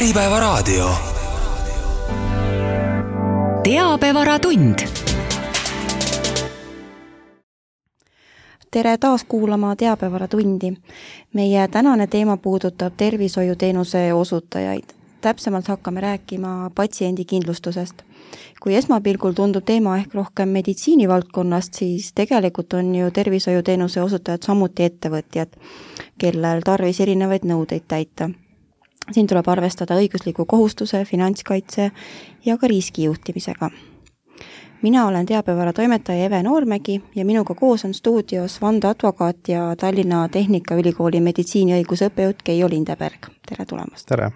Äripäevaraadio. teabevaratund. tere taas kuulama Teabevaratundi. meie tänane teema puudutab tervishoiuteenuse osutajaid. täpsemalt hakkame rääkima patsiendikindlustusest kui esmapilgul tundub teema ehk rohkem meditsiinivaldkonnast, siis tegelikult on ju tervishoiuteenuse osutajad samuti ettevõtjad, kellel tarvis erinevaid nõudeid täita. Siin tuleb arvestada õigusliku kohustuse, finantskaitse ja ka riskijuhtimisega. mina olen teabevara toimetaja Eve Noormägi ja minuga koos on stuudios vandeadvokaat ja Tallinna Tehnikaülikooli meditsiiniõiguse õppejõud Keijo Lindeberg, tere tulemast! tere!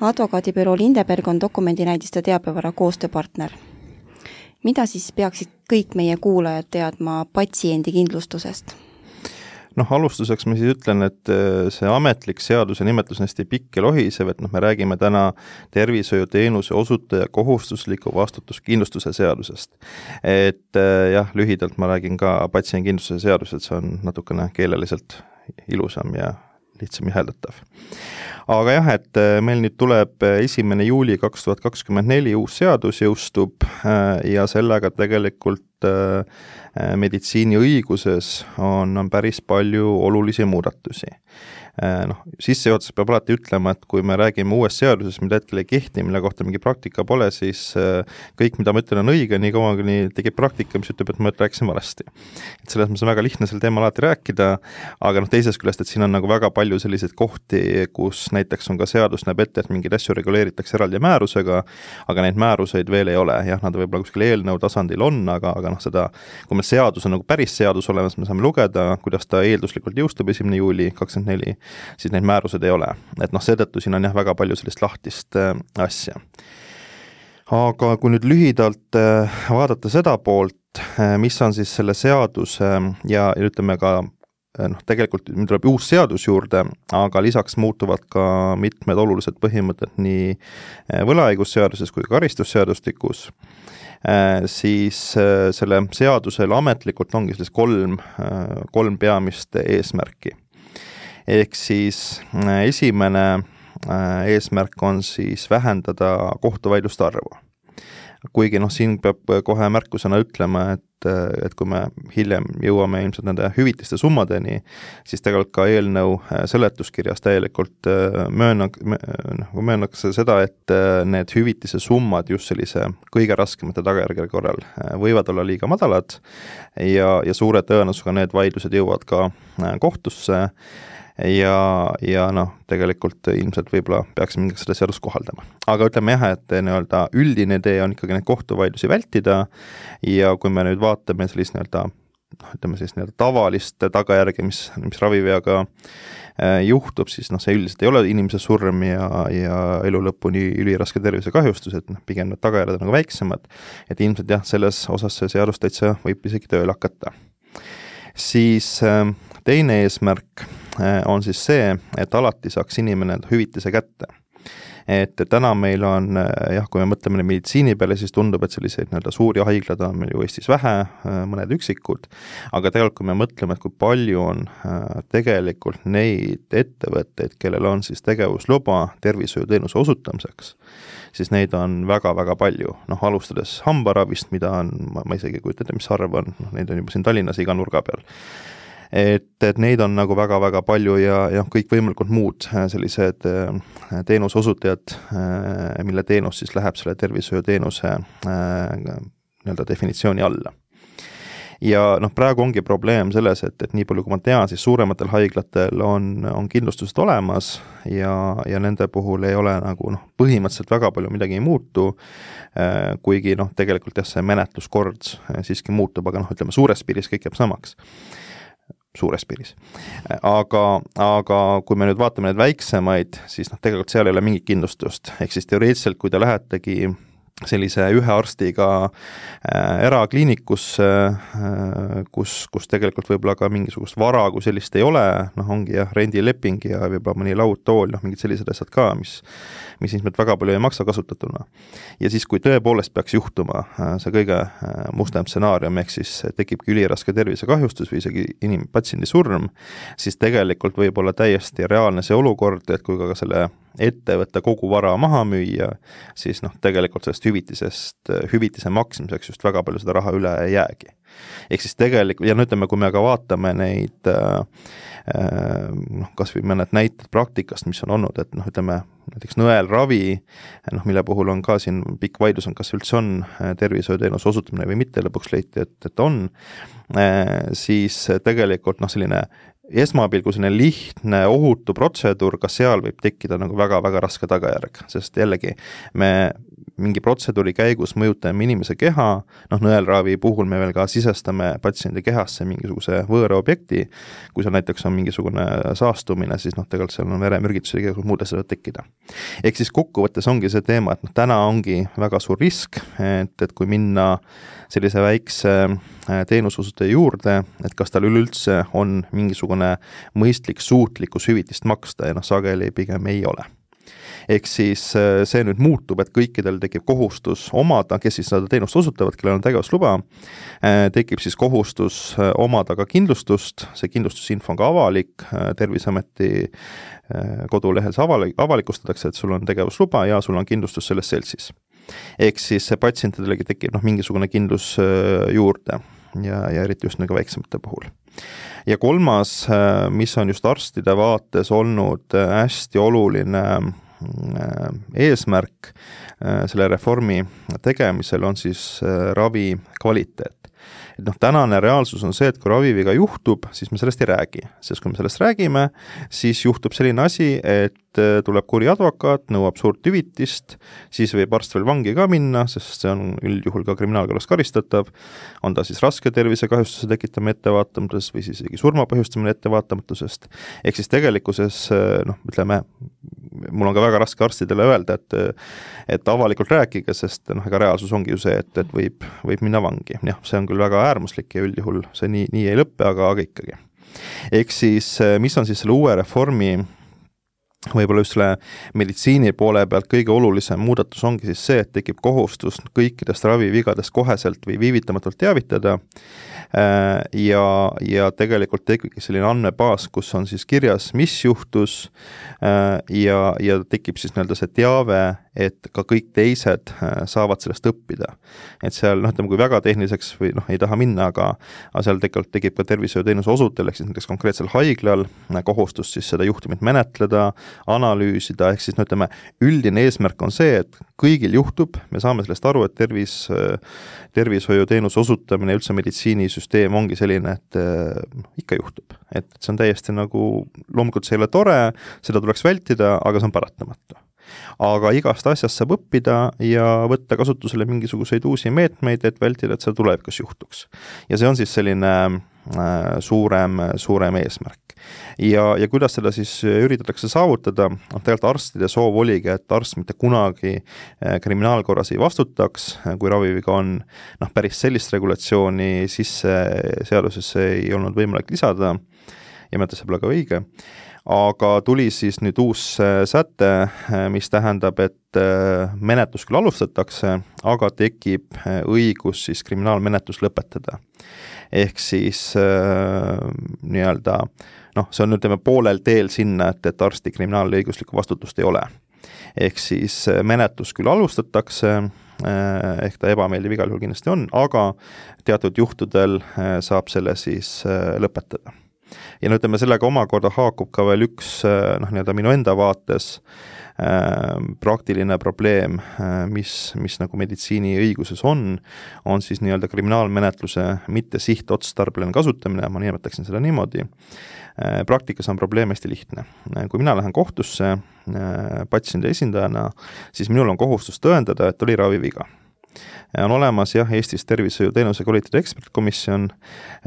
advokaadibüroo Lindeberg on dokumendinäidiste teabevara koostööpartner. mida siis peaksid kõik meie kuulajad teadma patsiendikindlustusest? Noh, alustuseks ma siis ütlen, et äh, see ametlik seaduse nimetus on hästi pikk ja lohisev, et noh, me räägime täna tervishoiuteenuse osutaja kohustusliku vastutuskindlustuse seadusest. et äh, jah, lühidalt ma räägin ka patsiendikindlustuse seadusest, see on natukene keeleliselt ilusam ja lihtsam jäheldatav. aga jah, et äh, meil nüüd tuleb äh, esimene juuli kaks tuhat kakskümmend neli uus seadus jõustub äh, ja sellega tegelikult meditsiiniõiguses on, on päris palju olulisi muudatusi noh, sissejuhatuses peab alati ütlema, et kui me räägime uuest seadusest, mida hetkel ei kehti, mille kohta mingi praktika pole, siis äh, kõik, mida ma ütlen, on õige, nii kaua kuni tekib praktika, mis ütleb, et ma rääkisin valesti. et selles mõttes on väga lihtne sel teemal alati rääkida, aga noh, teisest küljest, et siin on nagu väga palju selliseid kohti, kus näiteks on ka seadus näeb ette, et mingeid asju reguleeritakse eraldi määrusega, aga neid määruseid veel ei ole, jah, nad võib-olla kuskil eelnõu tasandil on, aga, aga noh, seda, kui meil seadus on nagu päris seadus olemas, me saame lugeda, kuidas ta eelduslikult jõustub esimene juuli kakskümmend neli, siis neid määrused ei ole. et noh, seetõttu siin on jah, väga palju sellist lahtist äh, asja. aga kui nüüd lühidalt äh, vaadata seda poolt, äh, mis on siis selle seaduse ja ütleme ka noh, tegelikult meil tuleb uus seadus juurde, aga lisaks muutuvad ka mitmed olulised põhimõtted nii võlaõigusseaduses kui ka karistusseadustikus, siis selle seadusel ametlikult ongi sellised kolm, kolm peamist eesmärki ehk siis äh, esimene äh, eesmärk on siis vähendada kohtuvaidluste arvu. kuigi noh, siin peab kohe märkusena ütlema, et, et kui me hiljem jõuame ilmselt nende hüvitiste summadeni, siis tegelikult ka eelnõu äh, seletuskirjas täielikult mööna-, noh, möönnakse seda, et need hüvitise summad just sellise kõige raskemate tagajärgede korral võivad olla liiga madalad ja, ja suure tõenäosusega need vaidlused jõuavad ka kohtusse ja, ja noh, tegelikult ilmselt võib-olla peaksime seda seadust kohaldama. aga ütleme jah, et nii-öelda üldine idee on ikkagi neid kohtuvaidlusi vältida ja kui me nüüd vaatame sellist nii-öelda noh, ütleme siis nii-öelda tavalist tagajärge, mis, mis raviveaga äh, juhtub, siis noh, see üldiselt ei ole inimese surm ja, ja elu lõpuni üliraske tervisekahjustus, et noh, pigem need tagajärjed on nagu väiksemad, et ilmselt jah, selles osas see seadus täitsa võib isegi tööle hakata. siis äh, teine eesmärk on siis see, et alati saaks inimene hüvitise kätte. Et täna meil on äh, jah, kui me mõtleme meditsiini peale, siis tundub, et selliseid nii-öelda suuri haiglaid on meil ju Eestis vähe, äh, mõned üksikud, aga tegelikult, kui me mõtleme, et kui palju on tegelikult neid ettevõtteid, kellel on siis tegevusluba tervishoiuteenuse osutamiseks, siis neid on väga-väga palju, noh alustades hambaravist, mida on, ma isegi ei kujuta ette, mis arv on, noh neid on juba siin Tallinnas iga nurga peal et, et neid on nagu väga-väga palju ja, ja kõikvõimalikud muud äh, sellised äh, teenuse osutajad, äh, mille teenus siis läheb selle tervishoiuteenuse nii-öelda definitsiooni alla. Ja noh, praegu ongi probleem selles, et, et nii palju, kui ma tean, siis suurematel haiglatel on, on kindlustused olemas ja, ja nende puhul ei ole nagu noh, põhimõtteliselt väga palju midagi ei muutu, kuigi noh, tegelikult jah, see menetluskord siiski muutub, aga noh, ütleme suures piiris kõik jääb samaks suures piiris. aga, aga kui me nüüd vaatame neid väiksemaid, siis noh, tegelikult seal ei ole mingit kindlustust, ehk siis teoreetiliselt, kui te lähetegi sellise ühe arstiga äh, erakliinikusse äh,, kus, kus tegelikult võib-olla ka mingisugust vara kui sellist ei ole, noh, ongi jah, rendileping ja võib-olla mõni laudtool, noh, mingid sellised asjad ka, mis mis ilmselt väga palju ei maksa kasutatuna. ja siis, kui tõepoolest peaks juhtuma äh, see kõige mustem stsenaarium, ehk siis tekibki üliraske tervisekahjustus või isegi inim-, patsiendi surm, siis tegelikult võib olla täiesti reaalne see olukord, et kui ka selle ettevõtte kogu vara maha müüa, siis noh, tegelikult sellest hüvitisest, hüvitise maksmiseks just väga palju seda raha üle ei jäägi. ehk siis tegelikult, ja no ütleme, kui me ka vaatame neid äh, äh noh, kas või mõned näited praktikast, mis on olnud, et noh, ütleme näiteks nõelravi, noh mille puhul on ka siin pikk vaidlus on, kas üldse on äh, tervishoiuteenuse osutamine või mitte, lõpuks leiti, et, et on, siis tegelikult noh, selline esmapilgul selline lihtne, ohutu protseduur, ka seal võib tekkida nagu väga-väga raske tagajärg, sest jällegi me mingi protseduuri käigus mõjutame inimese keha, noh nõelravi puhul me veel ka sisestame patsiendi kehasse mingisuguse võõra objekti, kui seal näiteks on mingisugune saastumine, siis noh, tegelikult seal on veremürgitused ja igasugused muud asjad tekkida. ehk siis kokkuvõttes ongi see teema, et noh, täna ongi väga suur risk, et, et kui minna sellise väikse äh, teenuseosutaja juurde, et kas tal üleüldse on mingisugune mõistlik suutlikkus hüvitist maksta ja noh, sageli pigem ei ole ehk siis äh, see nüüd muutub, et kõikidel tekib kohustus omada, kes siis seda teenust osutavad, kellel on tegevusluba, äh, tekib siis kohustus omada ka kindlustust, see kindlustusinfo on ka avalik, Terviseameti kodulehel see avalik, avalikustatakse, et sul on tegevusluba ja sul on kindlustus selles seltsis ehk siis patsientidele tekib noh, mingisugune kindlus äh, juurde ja, ja eriti just nagu väiksemate puhul. Ja kolmas, äh, mis on just arstide vaates olnud äh, hästi oluline eesmärk selle reformi tegemisel, on siis ravi kvaliteet. Et noh, tänane reaalsus on see, et kui raviviga juhtub, siis me sellest ei räägi, sest kui me sellest räägime, siis juhtub selline asi, et äh, tuleb kuri advokaat, nõuab suurt hüvitist, siis võib arst veel vangi ka minna, sest see on üldjuhul ka kriminaalkorras karistatav, on ta siis raske tervisekahjustuse tekitamine ettevaatamatusest või siis isegi surma põhjustamine ettevaatamatusest, ehk siis tegelikkuses äh, noh, ütleme, mul on ka väga raske arstidele öelda, et et avalikult rääkige, sest noh, ega reaalsus ongi ju see, et, et võib, võib minna vangi, jah, see on küll väga äärmuslik ja üldjuhul see nii, nii ei lõpe, aga, aga ikkagi. ehk siis mis on siis selle uue reformi võib-olla just selle meditsiini poole pealt kõige olulisem muudatus ongi siis see, et tekib kohustus kõikidest ravivigadest koheselt või viivitamatult teavitada Äh, ja, ja tegelikult tekibki selline andmebaas, kus on siis kirjas, mis juhtus äh, ja, ja tekib siis nii-öelda see teave, et ka kõik teised äh, saavad sellest õppida. et seal noh, ütleme kui väga tehniliseks või noh, ei taha minna, aga aga seal tegelikult tekib ka tervishoiuteenuse osutajal, ehk siis näiteks konkreetsel haiglal kohustus siis seda juhtumit menetleda, analüüsida, ehk siis no ütleme, üldine eesmärk on see, et kõigil juhtub, me saame sellest aru, et tervis, tervishoiuteenuse osutamine, üldse meditsiinisüsteem süsteem ongi selline, et noh, ikka juhtub. et see on täiesti nagu, loomulikult see ei ole tore, seda tuleks vältida, aga see on paratamatu. aga igast asjast saab õppida ja võtta kasutusele mingisuguseid uusi meetmeid, et vältida, et seda tulevikus juhtuks. ja see on siis selline suurem, suurem eesmärk. Ja, ja kuidas seda siis üritatakse saavutada, noh tegelikult arstide soov oligi, et arst mitte kunagi eh, kriminaalkorras ei vastutaks, kui raviviga on, noh päris sellist regulatsiooni sisse seadusesse ei olnud võimalik lisada. Ja ma ütlen, see pole ka õige, aga tuli siis nüüd uus eh, säte, eh, mis tähendab, et menetlus küll alustatakse, aga tekib õigus siis kriminaalmenetlus lõpetada. ehk siis äh, nii-öelda äh, noh, see on, ütleme, poolel teel sinna, et, et arsti kriminaalõiguslikku vastutust ei ole. ehk siis äh, menetlus küll alustatakse, äh, ehk ta ebameeldiv igal juhul kindlasti on, aga teatud juhtudel äh, saab selle siis lõpetada. Ja no ütleme, sellega omakorda haakub ka veel üks noh, nii-öelda minu enda vaates praktiline probleem, mis, mis nagu meditsiiniõiguses on, on siis nii-öelda kriminaalmenetluse mitte sihtotstarbeline kasutamine, ma nimetaksin seda niimoodi, Äh, praktikas on probleem hästi lihtne. Äh, kui mina lähen kohtusse äh, patsiendi esindajana, siis minul on kohustus tõendada, et oli raviviga on olemas jah, Eestis tervishoiuteenuse kvaliteedi ekspertkomisjon,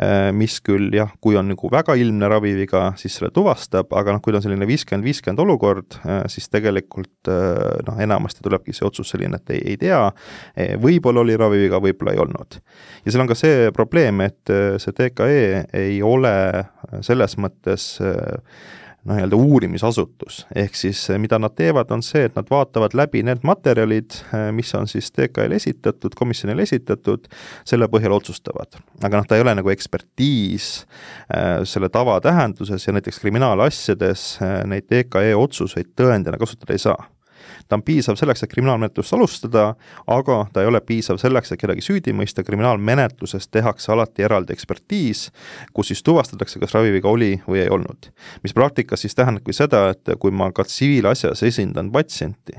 äh, mis küll jah, kui on nagu väga ilmne raviviga, siis selle tuvastab, aga noh, kui ta on selline viiskümmend, viiskümmend olukord, äh, siis tegelikult äh, noh, enamasti tulebki see otsus selline, et ei, ei tea, võib-olla oli raviviga, võib-olla ei olnud. ja seal on ka see probleem, et see TKE ei ole selles mõttes noh, nii-öelda uurimisasutus, ehk siis mida nad teevad, on see, et nad vaatavad läbi need materjalid, mis on siis TKL esitatud, komisjonile esitatud, selle põhjal otsustavad. aga noh, ta ei ole nagu ekspertiis äh, selle tava tähenduses ja näiteks kriminaalasjades äh, neid TKE otsuseid tõendina kasutada ei saa ta on piisav selleks, et kriminaalmenetlust alustada, aga ta ei ole piisav selleks, et kedagi süüdi mõista, kriminaalmenetluses tehakse alati eraldi ekspertiis, kus siis tuvastatakse, kas raviviga oli või ei olnud. mis praktikas siis tähendabki seda, et kui ma ka tsiviilasjas esindan patsienti,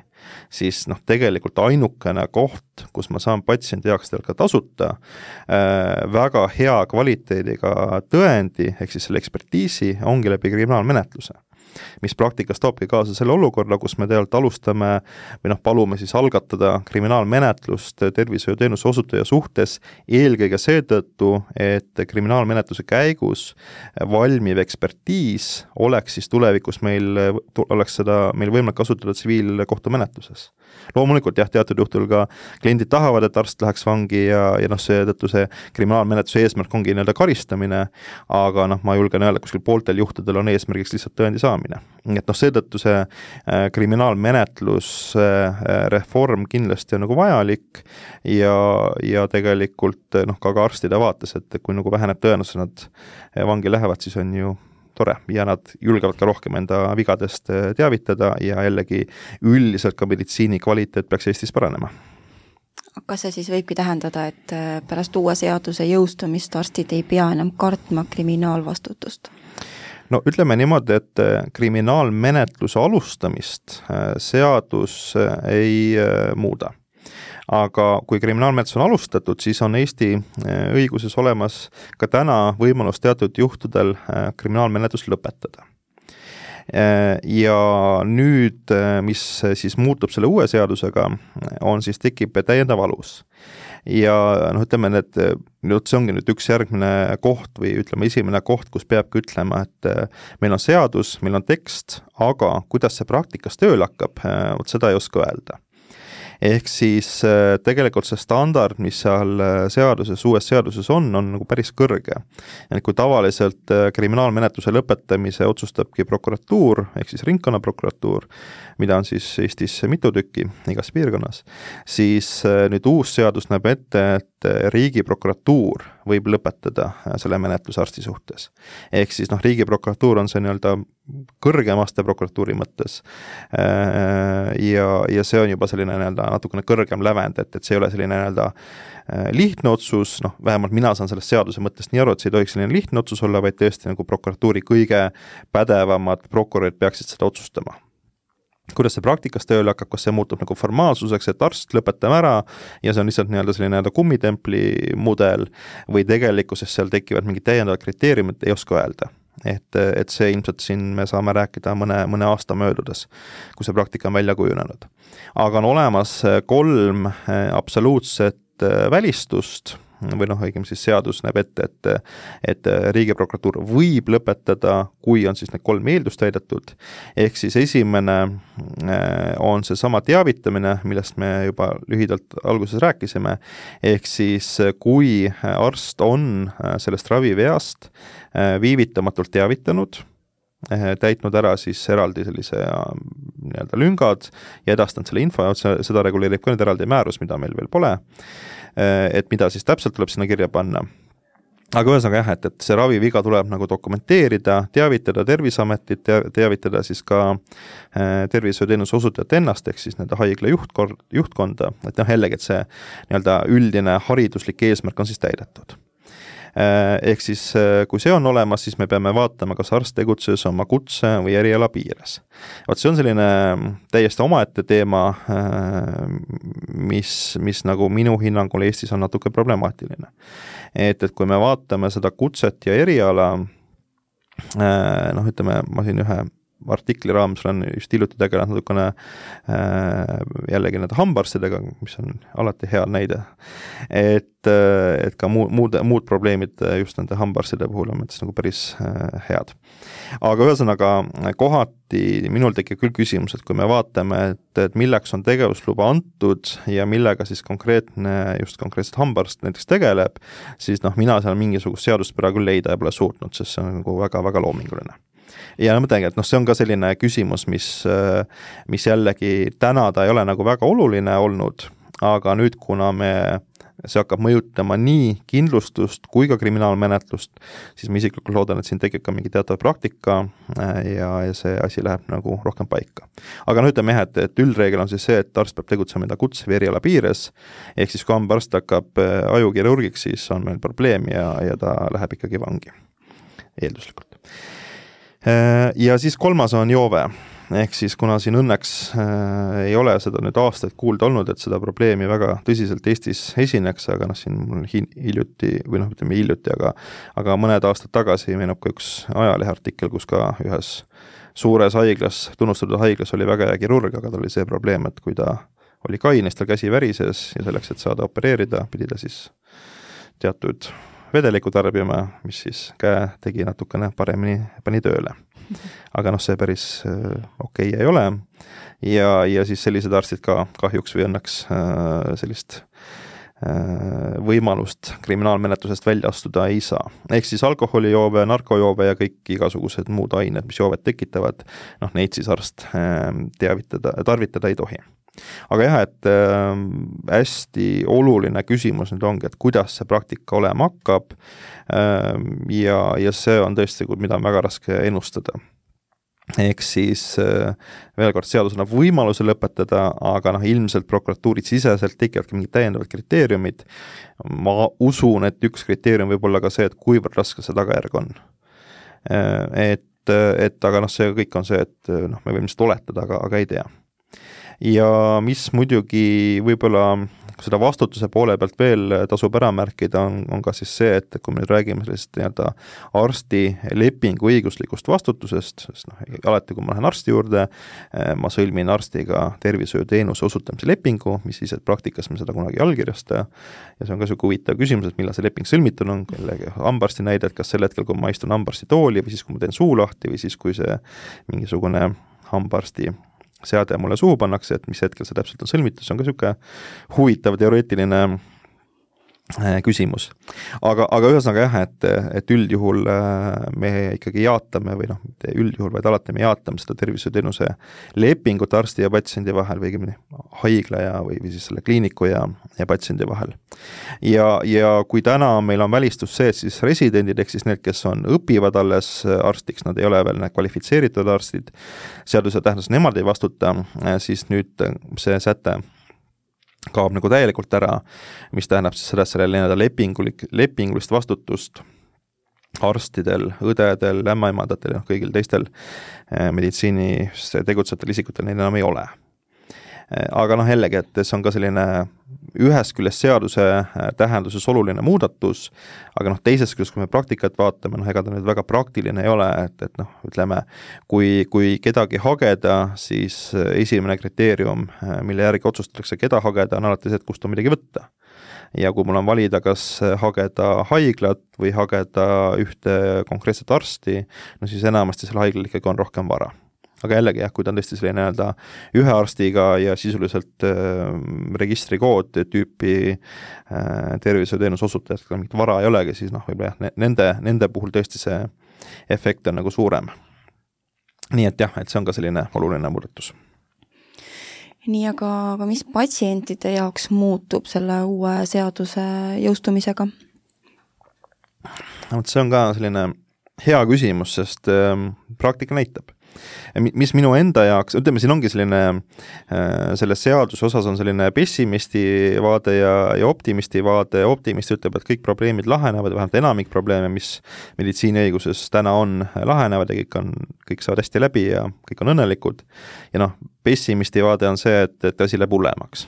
siis noh, tegelikult ainukene koht, kus ma saan patsiendi heaks ka tasuta äh, väga hea kvaliteediga tõendi, ehk siis selle ekspertiisi, ongi läbi kriminaalmenetluse mis praktikas toobki kaasa selle olukorra, kus me tegelikult alustame või noh, palume siis algatada kriminaalmenetlust tervishoiuteenuse osutaja suhtes eelkõige seetõttu, et kriminaalmenetluse käigus valmiv ekspertiis oleks siis tulevikus meil, oleks seda meil võimalik kasutada tsiviilkohtumenetluses loomulikult jah, teatud juhtudel ka kliendid tahavad, et arst läheks vangi ja, ja noh, seetõttu see kriminaalmenetluse eesmärk ongi nii-öelda karistamine, aga noh, ma julgen öelda, kuskil pooltel juhtudel on eesmärgiks lihtsalt tõendi saamine. Nii et noh, seetõttu see äh, kriminaalmenetluse äh, reform kindlasti on nagu vajalik ja, ja tegelikult noh, ka, ka arstide vaates, et kui nagu väheneb tõenäosus, nad vangi lähevad, siis on ju tore ja nad julgevad ka rohkem enda vigadest äh, teavitada ja jällegi üldiselt ka meditsiini kvaliteet peaks Eestis paranema kas see siis võibki tähendada, et äh, pärast uue seaduse jõustumist arstid ei pea enam kartma kriminaalvastutust? No ütleme niimoodi, et äh, kriminaalmenetluse alustamist seadus ei muuda aga kui kriminaalmenetlus on alustatud, siis on Eesti äh, õiguses olemas ka täna võimalus teatud juhtudel äh, kriminaalmenetlus lõpetada äh, ja nüüd, mis siis muutub selle uue seadusega, on siis, tekib täiendav alus. Ja noh, ütleme need, nüüd see ongi nüüd üks järgmine koht või ütleme, esimene koht, kus peabki ütlema, et meil on seadus, meil on tekst, aga kuidas see praktikas tööle hakkab, vot seda ei oska öelda ehk siis äh, tegelikult see standard, mis seal äh, seaduses, uues seaduses on, on nagu päris kõrge. et kui tavaliselt äh, kriminaalmenetluse lõpetamise otsustabki prokuratuur, ehk siis ringkonnaprokuratuur, mida on siis Eestis mitu tükki igas piirkonnas, siis nüüd uus seadus näeb ette, et Riigiprokuratuur võib lõpetada selle menetluse arsti suhtes. ehk siis noh, Riigiprokuratuur on see nii-öelda kõrgem aste prokuratuuri mõttes ja, ja see on juba selline nii-öelda natukene kõrgem lävend, et, et see ei ole selline nii-öelda äh, lihtne otsus, noh, vähemalt mina saan sellest seaduse mõttest nii aru, et see ei tohiks selline lihtne otsus olla, vaid tõesti nagu prokuratuuri kõige pädevamad prokurörid peaksid seda otsustama kuidas see praktikas tööle hakkab, kas see muutub nagu formaalsuseks, et arst, lõpetame ära ja see on lihtsalt nii-öelda selline nii-öelda kummitempli mudel või tegelikkuses seal tekivad mingid täiendavad kriteeriumid, ei oska öelda et, et see ilmselt siin me saame rääkida mõne, mõne aasta möödudes, kui see praktika on välja kujunenud. aga on olemas kolm absoluutset välistust või noh, õigemini siis seadus näeb ette, et et Riigiprokuratuur võib lõpetada, kui on siis need kolm eeldust täidetud, ehk siis esimene äh, on seesama teavitamine, millest me juba lühidalt alguses rääkisime, ehk siis kui arst on äh, sellest raviveast äh, viivitamatult teavitanud, täitnud ära siis eraldi sellise nii-öelda lüngad ja edastanud selle info ja seda reguleerib ka nüüd eraldi määrus, mida meil veel pole Äh, et mida siis täpselt tuleb sinna kirja panna. Aga ühesõnaga jah, et, et see raviviga tuleb nagu dokumenteerida, teavitada Terviseametit, teavitada siis ka äh, tervishoiuteenuse osutajat ennast, ehk siis nende haigla juhtkord, juhtkonda, et noh, jällegi, et see nii-öelda üldine hariduslik eesmärk on siis täidetud ehk siis äh, kui see on olemas, siis me peame vaatama, kas arst tegutses oma kutse või eriala piires. vot see on selline mm, täiesti omaette teema, äh, mis, mis nagu minu hinnangul Eestis on natuke problemaatiline. et, et kui me vaatame seda kutset ja eriala, noh, ütleme, ma siin ühe artikli raames olen just hiljuti tegelenud natukene äh, jällegi nende hambaarstidega, mis on alati hea näide. et, äh, et ka muu, muud, muud probleemid just nende hambaarstide puhul on mõttes nagu päris äh, head. aga ühesõnaga, kohati minul tekib küll küsimus, et kui me vaatame, et, et milleks on tegevusluba antud ja millega siis konkreetne, just konkreetselt hambaarst näiteks tegeleb, siis noh, mina seal mingisugust seaduspära küll leida ei pole suutnud, sest see on nagu väga-väga loominguline ja no ma mõtlengi, et noh, see on ka selline küsimus, mis, mis jällegi täna ta ei ole nagu väga oluline olnud, aga nüüd, kuna me see hakkab mõjutama nii kindlustust kui ka kriminaalmenetlust, siis ma isiklikult loodan, et siin tekib ka mingi teatav praktika äh, ja, ja see asi läheb nagu rohkem paika. aga no ütleme jah, et, et üldreegel on siis see, et arst peab tegutsema enda kutse või eriala piires, ehk siis kui hambaarst hakkab äh, ajukirurgiks, siis on meil probleem ja, ja ta läheb ikkagi vangi, eelduslikult. Äh, ja siis kolmas on joove. Ehk siis kuna siin õnneks äh, ei ole seda nüüd aastaid kuulda olnud, et seda probleemi väga tõsiselt Eestis esineks, aga noh, siin mul hiljuti või noh, ütleme hiljuti, aga aga mõned aastad tagasi meenub ka üks ajaleheartikkel, kus ka ühes suures haiglas, tunnustatud haiglas oli väga hea kirurg, aga tal oli see probleem, et kui ta oli kaines, tal käsi värises ja selleks, et saada opereerida, pidi ta siis teatud vedelikku tarbima, mis siis käe tegi natukene paremini, pani tööle. Aga noh, see päris äh, okei okay ei ole. Ja, ja siis sellised arstid ka kahjuks või õnneks äh, sellist äh, võimalust kriminaalmenetlusest välja astuda ei saa. ehk siis alkoholijoove, narkojoove ja kõik igasugused muud ained, mis joovet tekitavad, noh neid siis arst teavitada, tarvitada ei tohi aga jah, et äh, hästi oluline küsimus nüüd ongi, et kuidas see praktika olema hakkab äh, ja, ja see on tõesti, mida on väga raske ennustada ehk siis äh, veel kord, seadus annab võimaluse lõpetada, aga noh, ilmselt prokuratuuri siseselt tekivadki mingid täiendavad kriteeriumid. ma usun, et üks kriteerium võib olla ka see, et kuivõrd raske see tagajärg on. Äh, et, et aga noh, see kõik on see, et noh, me võime lihtsalt oletada, aga, aga ei tea ja mis muidugi võib-olla seda vastutuse poole pealt veel tasub ära märkida, on, on ka siis see, et kui me nüüd räägime sellisest nii-öelda arsti lepingu õiguslikust vastutusest, sest noh, alati kui ma lähen arsti juurde, eh, ma sõlmin arstiga tervishoiuteenuse osutamise lepingu, mis siis, et praktikas me seda kunagi ei allkirjasta, ja see on ka niisugune huvitav küsimus, et millal see leping sõlmitud on, jällegi hambaarsti näide, et kas sel hetkel, kui ma istun hambaarsti tooli või siis, kui ma teen suu lahti või siis, kui see mingisugune hambaarsti seade mulle suhu pannakse, et mis hetkel see täpselt on sõlmitud, see on ka niisugune huvitav teoreetiline küsimus. aga, aga ühesõnaga jah, et, et üldjuhul äh, me ikkagi jaatame või noh, mitte üldjuhul, vaid alati me jaatame seda tervishoiuteenuse lepingut arsti ja patsiendi vahel või õigemini haigla ja, või, või siis selle kliiniku ja, ja patsiendi vahel. ja, ja kui täna meil on välistus see, et siis residendid, ehk siis need, kes on, õpivad alles arstiks, nad ei ole veel kvalifitseeritud arstid, seaduse tähenduses nemad ei vastuta, siis nüüd see säte kaob nagu täielikult ära, mis tähendab siis seda, et sellel nii-öelda lepingulik, lepingulist vastutust arstidel, õdedel, ämmaemandatel ja noh, kõigil teistel eh, meditsiinis tegutsevatel isikutel neil enam ei ole aga noh, jällegi, et see on ka selline ühest küljest seaduse eh, tähenduses oluline muudatus, aga noh, teisest küljest, kui me praktikat vaatame, noh ega ta nüüd väga praktiline ei ole, et, et noh, ütleme, kui, kui kedagi hageda, siis eh, esimene kriteerium, mille järgi otsustatakse, keda hageda, on alati see, et kust on midagi võtta. Ja kui mul on valida, kas hageda haiglat või hageda ühte konkreetset arsti, no siis enamasti sellel haiglal ikkagi on rohkem vara aga jällegi jah, kui ta on tõesti selline nii-öelda ühe arstiga ja sisuliselt äh, registrikood tüüpi äh, tervishoiuteenuse osutajad, kellel mingit vara ei olegi, siis noh, võib-olla jah, nende, nende puhul tõesti see efekt on nagu suurem. nii et jah, et see on ka selline oluline muudatus nii, aga, aga mis patsientide jaoks muutub selle uue seaduse jõustumisega? vot, see on ka selline hea küsimus, sest äh, praktika näitab mis minu enda jaoks, ütleme, siin ongi selline, äh, selles seaduse osas on selline pessimisti vaade ja, ja optimisti vaade, optimist ütleb, et kõik probleemid lahenevad, vähemalt enamik probleeme, mis meditsiiniõiguses täna on, lahenevad ja kõik on, kõik saavad hästi läbi ja kõik on õnnelikud, ja noh, pessimisti vaade on see, et, et asi läheb hullemaks.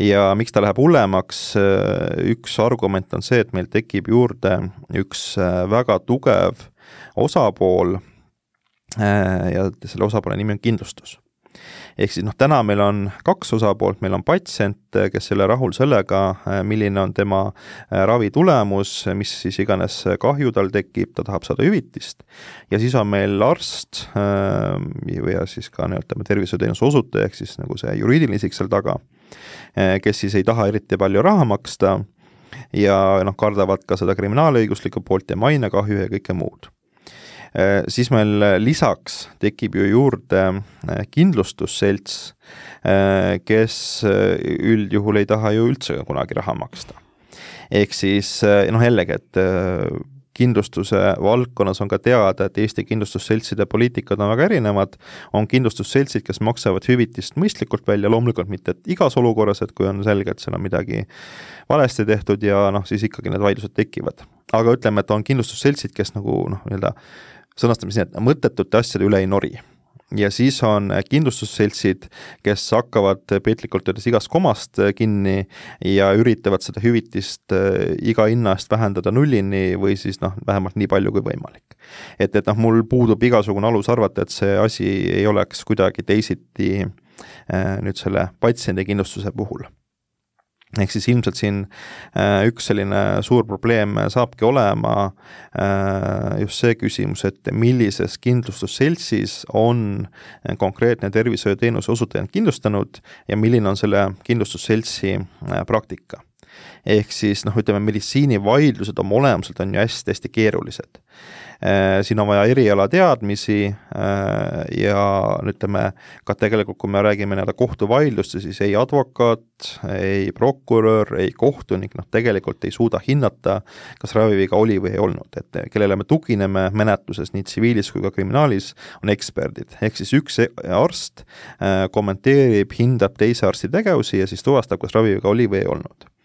Ja miks ta läheb hullemaks, üks argument on see, et meil tekib juurde üks äh, väga tugev osapool Äh, ja selle osapoole nimi on kindlustus. ehk siis noh, täna meil on kaks osapoolt, meil on patsient, kes ei ole rahul sellega, äh, milline on tema äh, ravi tulemus, mis siis iganes kahju tal tekib, ta tahab saada hüvitist, ja siis on meil arst ja siis ka nii-öelda tervishoiuteenuse osutaja, ehk siis nagu see juriidiline isik seal taga, kes siis ei taha eriti palju raha maksta ja noh, kardavad ka seda kriminaalõiguslikku poolt ja mainekahju ja kõike muud siis meil lisaks tekib ju juurde kindlustusselts, kes üldjuhul ei taha ju üldse kunagi raha maksta. ehk siis noh, jällegi, et kindlustuse valdkonnas on ka teada, et Eesti kindlustusseltside poliitikad on väga erinevad, on kindlustusseltsid, kes maksavad hüvitist mõistlikult välja, loomulikult mitte igas olukorras, et kui on selge, et seal on midagi valesti tehtud ja noh, siis ikkagi need vaidlused tekivad. aga ütleme, et on kindlustusseltsid, kes nagu noh, nii-öelda sõnastame siin, et mõttetute asjade üle ei nori ja siis on kindlustusseltsid, kes hakkavad piltlikult öeldes igast komast kinni ja üritavad seda hüvitist äh, iga hinna eest vähendada nullini või siis noh, vähemalt nii palju kui võimalik. et, et noh, mul puudub igasugune alus arvata, et see asi ei oleks kuidagi teisiti äh, nüüd selle patsiendikindlustuse puhul ehk siis ilmselt siin äh, üks selline suur probleem saabki olema äh, just see küsimus, et millises kindlustusseltsis on konkreetne tervishoiuteenuse osutaja kindlustanud ja milline on selle kindlustusseltsi äh, praktika. Ehk siis noh, ütleme meditsiinivaidlused oma olemuselt on ju hästi-hästi keerulised. Äh, siin on vaja erialateadmisi äh, ja ütleme, ka tegelikult, kui me räägime nii-öelda kohtuvaidluste, siis ei advokaat, ei prokurör, ei kohtunik, noh tegelikult ei suuda hinnata, kas raviviga oli või ei olnud, et kellele me tugineme menetluses nii tsiviilis kui ka kriminaalis, on eksperdid, ehk siis üks arst äh, kommenteerib, hindab teise arsti tegevusi ja siis tuvastab, kas raviviga oli või ei olnud. Äh,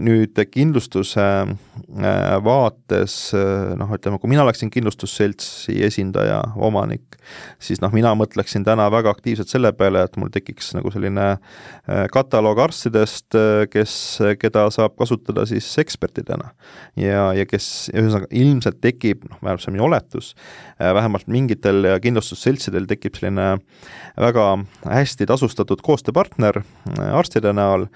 nüüd kindlustuse äh, vaates äh, noh, ütleme, kui mina oleksin kindlustusseltsi esindaja, omanik, siis noh, mina mõtleksin täna väga aktiivselt selle peale, et mul tekiks nagu selline kataloog arstidest, kes, keda saab kasutada siis ekspertidena. ja, ja kes, ühesõnaga ilmselt tekib, noh, vähemalt see on minu oletus, vähemalt mingitel kindlustusseltsidel tekib selline väga hästi tasustatud koostööpartner arstide näol,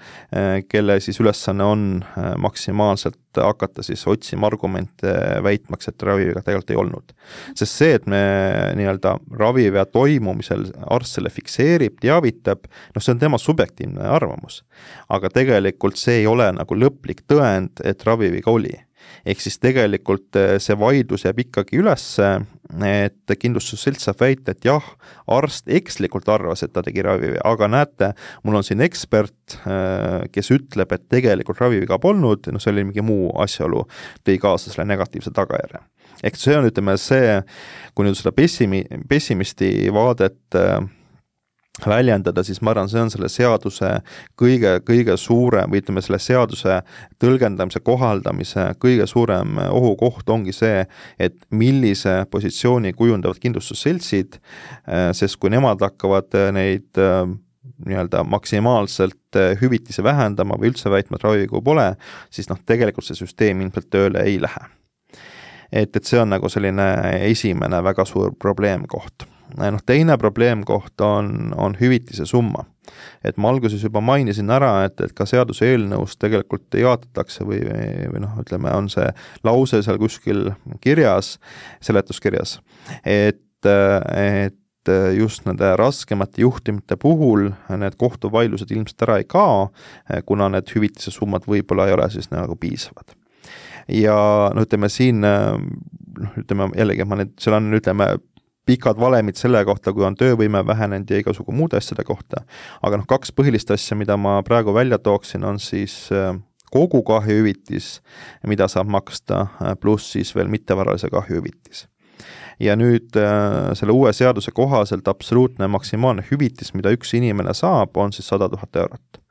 kelle siis ülesanne ülesanne on äh, maksimaalselt hakata siis otsima argumente väitmaks, et raviviga tegelikult ei olnud. sest see, et me nii-öelda ravivea toimumisel arst selle fikseerib, teavitab, noh, see on tema subjektiivne arvamus. aga tegelikult see ei ole nagu lõplik tõend, et raviviga oli ehk siis tegelikult eh, see vaidlus jääb ikkagi üles, et kindlustusselts saab väita, et jah, arst ekslikult arvas, et ta tegi ravivea, aga näete, mul on siin ekspert, eh, kes ütleb, et tegelikult raviviga polnud, noh, see oli mingi muu asjaolu, tõi kaasa selle negatiivse tagajärje. ehk see on, ütleme, see, kui nüüd seda pessimi-, pessimisti vaadet äh, väljendada, siis ma arvan, see on selle seaduse kõige, kõige suurem või ütleme, selle seaduse tõlgendamise, kohaldamise kõige suurem ohukoht ongi see, et millise positsiooni kujundavad kindlustusseltsid, eh, sest kui nemad hakkavad neid eh, nii-öelda maksimaalselt eh, hüvitisi vähendama või üldse väitma, et ravivigu pole, siis noh, tegelikult see süsteem ilmselt tööle ei lähe. et, et see on nagu selline esimene väga suur probleemkoht noh, teine probleemkoht on, on hüvitise summa. et ma alguses juba mainisin ära, et, et ka seaduseelnõus tegelikult jaotatakse või, või noh, ütleme, on see lause seal kuskil kirjas, seletuskirjas, et, et just nende raskemate juhtumite puhul need kohtuvaidlused ilmselt ära ei kao, kuna need hüvitise summad võib-olla ei ole siis nagu piisavad ja no ütleme siin noh, ütleme jällegi, ma nüüd, seal on, ütleme, pikad valemid selle kohta, kui on töövõime vähenenud ja igasugu muude asjade kohta. aga noh, kaks põhilist asja, mida ma praegu välja tooksin, on siis äh, kogu kahjuhüvitis, mida saab maksta, äh, pluss siis veel mittevaralise kahjuhüvitis ja nüüd äh, selle uue seaduse kohaselt absoluutne maksimaalne hüvitis, mida üks inimene saab, on siis sada tuhat eurot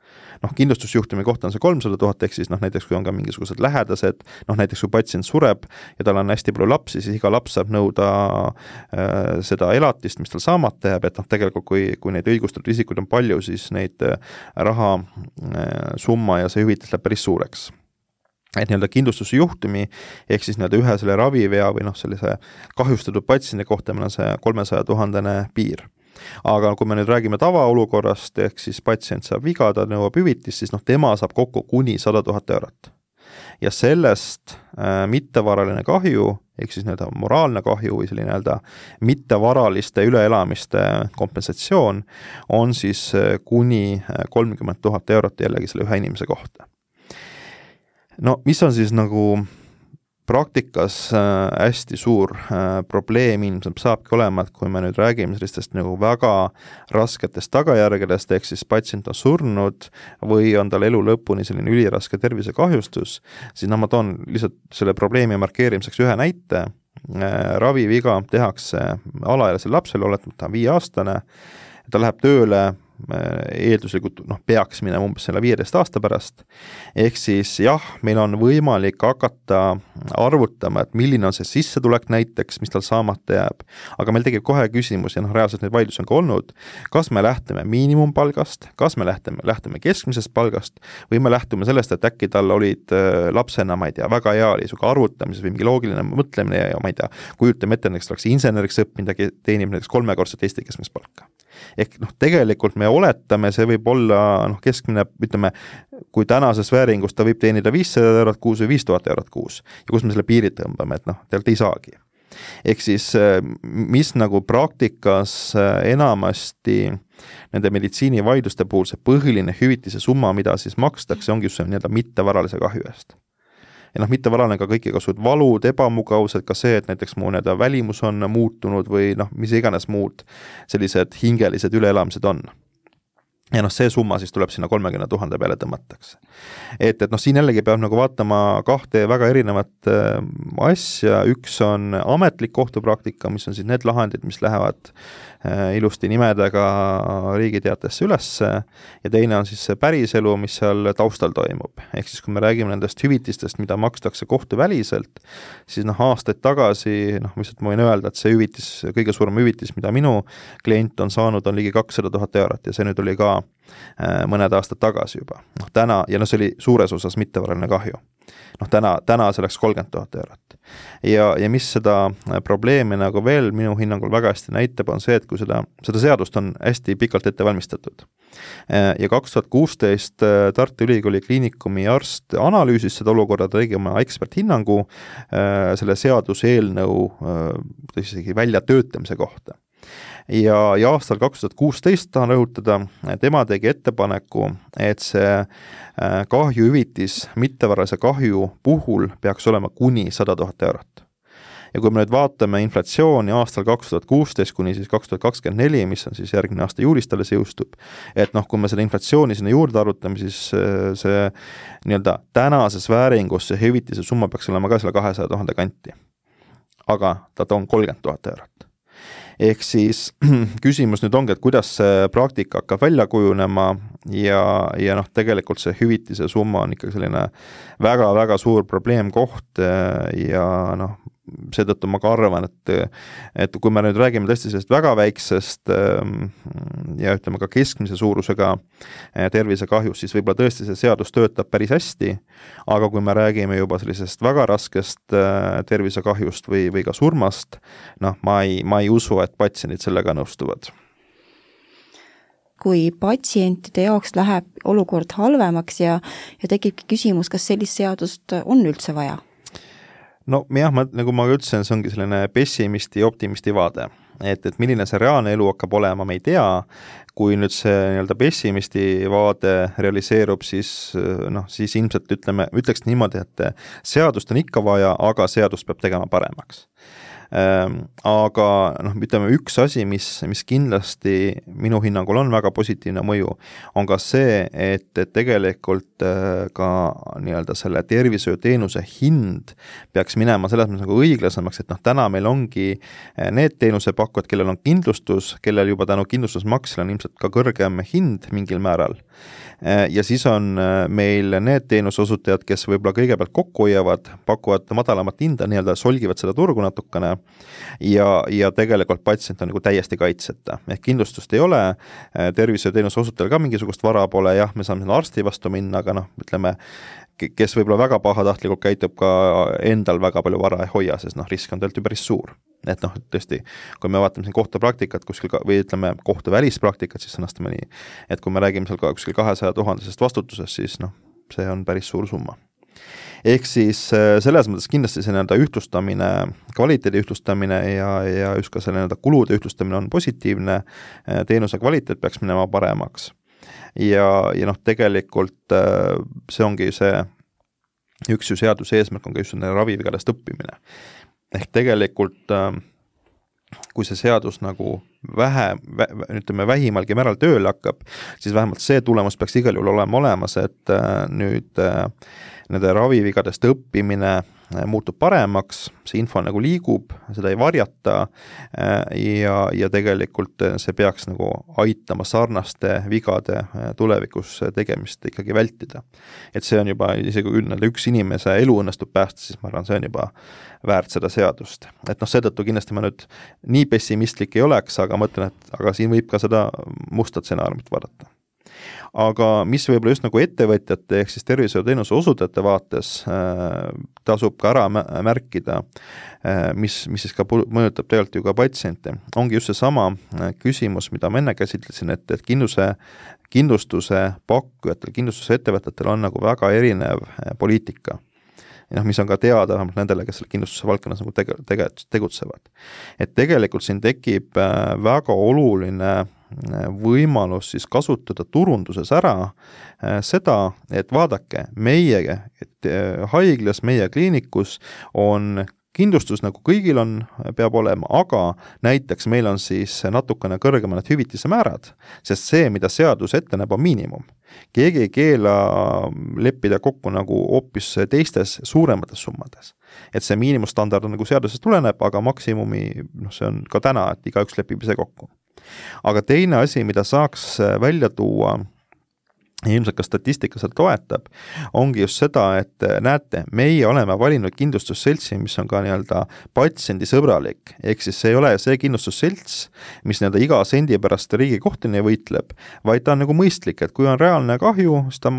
noh, kindlustusjuhtumi kohta on see kolmsada tuhat, ehk siis noh, näiteks kui on ka mingisugused lähedased, noh näiteks kui patsient sureb ja tal on hästi palju lapsi, siis iga laps saab nõuda äh, seda elatist, mis tal saamata jääb, et noh, tegelikult kui, kui neid õigustatud isikuid on palju, siis neid äh, raha äh, summa ja see hüvitis läheb päris suureks. Et nii-öelda kindlustuse juhtumi ehk siis nii-öelda ühe selle ravivea või noh, sellise kahjustatud patsiendi kohta meil on see kolmesaja tuhandene piir aga kui me nüüd räägime tavaolukorrast, ehk siis patsient saab viga, ta nõuab hüvitist, siis noh, tema saab kokku kuni sada tuhat eurot. ja sellest äh, mittevaraline kahju, ehk siis nii-öelda moraalne kahju või selline nii-öelda mittevaraliste üleelamiste kompensatsioon on siis äh, kuni äh, kolmkümmend tuhat eurot jällegi selle ühe inimese kohta. no mis on siis nagu praktikas äh, hästi suur äh, probleem ilmselt saabki olema, et kui me nüüd räägime sellistest nagu väga rasketest tagajärgedest, ehk siis patsient on surnud või on tal elu lõpuni selline üliraske tervisekahjustus, siis noh, ma toon lihtsalt selle probleemi markeerimiseks ühe näite, äh, raviviga tehakse alaealisele lapsele, oletame, et ta on viieaastane, ta läheb tööle eelduslikult noh, peaks minema umbes selle viieteist aasta pärast, ehk siis jah, meil on võimalik hakata arvutama, et milline on see sissetulek näiteks, mis tal saamata jääb, aga meil tekib kohe küsimus ja noh, reaalselt neid vaidlusi on ka olnud, kas me lähtume miinimumpalgast, kas me lähtume, lähtume keskmisest palgast või me lähtume sellest, et äkki tal olid äh, lapsena, ma ei tea, väga hea oli niisugune arvutamises või mingi loogiline mõtlemine ja ma ei tea, kujutame ette, näiteks oleks inseneriks õppinud ja teenib näiteks kolmekordset Eesti keskmist palka. Ehk noh, tegelikult me oletame, see võib olla noh, keskmine, ütleme, kui tänases vääringus ta võib teenida viissada eurot kuus või viis tuhat eurot kuus ja kus me selle piiri tõmbame, et noh, tegelikult ei saagi. ehk siis mis nagu praktikas enamasti nende meditsiinivaidluste puhul see põhiline hüvitise summa, mida siis makstakse, ongi just see nii-öelda mittevaralise kahju eest ja noh, mittevarane ka kõikidasugused valud, ebamugavused, ka see, et näiteks mu nii-öelda välimus on muutunud või noh, mis iganes muud sellised hingelised üleelamised on ja noh, see summa siis tuleb sinna kolmekümne tuhande peale tõmmatakse. et, et noh, siin jällegi peab nagu vaatama kahte väga erinevat äh, asja, üks on ametlik kohtupraktika, mis on siis need lahendid, mis lähevad äh, ilusti nimedega Riigi Teatajasse ülesse ja teine on siis see päriselu, mis seal taustal toimub. ehk siis, kui me räägime nendest hüvitistest, mida makstakse kohtuväliselt, siis noh, aastaid tagasi noh, lihtsalt ma võin öelda, et see hüvitis, kõige suurem hüvitis, mida minu klient on saanud, on ligi kakssada tuhat eurot ja see nüüd oli ka Äh, mõned aastad tagasi juba. noh, täna, ja noh, see oli suures osas mittevaraline kahju. noh, täna, täna see oleks kolmkümmend tuhat eurot. ja, ja mis seda äh, probleemi nagu veel minu hinnangul väga hästi näitab, on see, et kui seda, seda seadust on hästi pikalt ette valmistatud. Äh, ja kaks tuhat kuusteist Tartu Ülikooli Kliinikumi arst analüüsis seda olukorda, ta tegi oma eksperthinnangu selle seaduseelnõu isegi väljatöötamise kohta ja, ja aastal kaks tuhat kuusteist tahan rõhutada, tema tegi ettepaneku, et see äh, kahjuhüvitis mittevaralise kahju puhul peaks olema kuni sada tuhat eurot ja kui me nüüd vaatame inflatsiooni aastal kaks tuhat kuusteist kuni siis kaks tuhat kakskümmend neli, mis on siis järgmine aasta juulist alles jõustub, et noh, kui me seda inflatsiooni sinna juurde arvutame, siis äh, see nii-öelda tänases vääringus see hüvitise summa peaks olema ka selle kahesaja tuhande kanti. aga ta on kolmkümmend tuhat eurot ehk siis küsimus nüüd ongi, et kuidas see praktika hakkab välja kujunema ja, ja noh, tegelikult see hüvitise summa on ikkagi selline väga-väga suur probleemkoht ja noh, seetõttu ma ka arvan, et et kui me nüüd räägime tõesti sellest väga väiksest ähm, ja ütleme ka keskmise suurusega äh, tervisekahjust, siis võib-olla tõesti see seadus töötab päris hästi, aga kui me räägime juba sellisest väga raskest äh, tervisekahjust või, või ka surmast, noh, ma ei, ma ei usu, et patsiendid sellega nõustuvad. Kui patsientide jaoks läheb olukord halvemaks ja, ja tekibki küsimus, kas sellist seadust on üldse vaja no jah, ma, nagu ma ütlesin, see ongi selline pessimisti ja optimisti vaade. et, et milline see reaalne elu hakkab olema, me ei tea, kui nüüd see nii-öelda pessimisti vaade realiseerub, siis noh, siis ilmselt ütleme, ütleks niimoodi, et seadust on ikka vaja, aga seadust peab tegema paremaks aga noh, ütleme üks asi, mis, mis kindlasti minu hinnangul on väga positiivne mõju, on ka see, et, et tegelikult äh, ka nii-öelda selle tervishoiuteenuse hind peaks minema selles mõttes nagu õiglasemaks, et noh, täna meil ongi äh, need teenusepakkujad, kellel on kindlustus, kellel juba tänu kindlustusmaksele on ilmselt ka kõrgem hind mingil määral. Äh, ja siis on meil need teenuseosutajad, kes võib-olla kõigepealt kokku hoiavad, pakuvad madalamat hinda, nii-öelda solgivad seda turgu natukene ja, ja tegelikult patsient on nagu täiesti kaitseta, ehk kindlustust ei ole, äh, tervishoiuteenuse osutajal ka mingisugust vara pole, jah, me saame sinna arsti vastu minna, aga noh, ütleme, kes võib-olla väga pahatahtlikult käitub, ka endal väga palju vara ei hoia, sest noh, risk on tegelikult ju päris suur. et noh, tõesti, kui me vaatame siin kohtupraktikat kuskil ka, või ütleme, kohtuvälist praktikat, siis sõnastame nii, et kui me räägime seal ka kuskil kahesaja tuhandesest vastutusest, siis noh, see on päris suur summa ehk siis äh, selles mõttes kindlasti see nii-öelda ühtlustamine, kvaliteedi ühtlustamine ja, ja just ka selle nii-öelda kulude ühtlustamine on positiivne, äh, teenuse kvaliteet peaks minema paremaks ja, ja noh, tegelikult äh, see ongi see üks ju seaduse eesmärk on ka just nende ravivigadest õppimine. ehk tegelikult kui see seadus nagu vähe, ütleme vähimalgi määral tööle hakkab, siis vähemalt see tulemus peaks igal juhul olema olemas, et äh, nüüd äh, nende ravivigadest õppimine muutub paremaks, see info nagu liigub, seda ei varjata äh, ja, ja tegelikult äh, see peaks nagu aitama sarnaste vigade tulevikus tegemist ikkagi vältida. et see on juba, isegi kui nii-öelda üks inimese elu õnnestub päästa, siis ma arvan, see on juba väärt seda seadust. et noh, seetõttu kindlasti ma nüüd nii pessimistlik ei oleks, aga ma ütlen, et aga siin võib ka seda musta stsenaariumit vaadata aga mis võib-olla just nagu ettevõtjate ehk siis tervishoiuteenuse osutajate vaates äh, tasub ka ära märkida äh,, mis, mis siis ka mõjutab tegelikult ju ka patsiente, ongi just seesama äh, küsimus, mida ma enne käsitlesin, et, et kindluse, kindlustuse pakkujatel, kindlustusettevõtetel on nagu väga erinev äh, poliitika ja noh, mis on ka teada vähemalt nendele, kes selle kindlustuse valdkonnas nagu tege-, tege-, tegutsevad. et tegelikult siin tekib äh, väga oluline võimalus siis kasutada turunduses ära äh, seda, et vaadake, meie et äh, haiglas, meie kliinikus on kindlustus nagu kõigil on, peab olema, aga näiteks meil on siis natukene kõrgemad hüvitise määrad, sest see, mida seadus ette näeb, on miinimum. Keegi ei keela leppida kokku nagu hoopis teistes suuremates summades. et see miinimumstandard on nagu seadusest tuleneb, aga maksimumi, noh, see on ka täna, et igaüks lepib ise kokku aga teine asi, mida saaks välja tuua, ilmselt ka statistika seda toetab, ongi just seda, et äh, näete, meie oleme valinud kindlustusseltsi, mis on ka nii-öelda patsiendisõbralik, ehk siis see ei ole see kindlustusselts, mis nii-öelda iga sendi pärast Riigikohtuni võitleb, vaid ta on nagu mõistlik, et kui on reaalne kahju, siis ta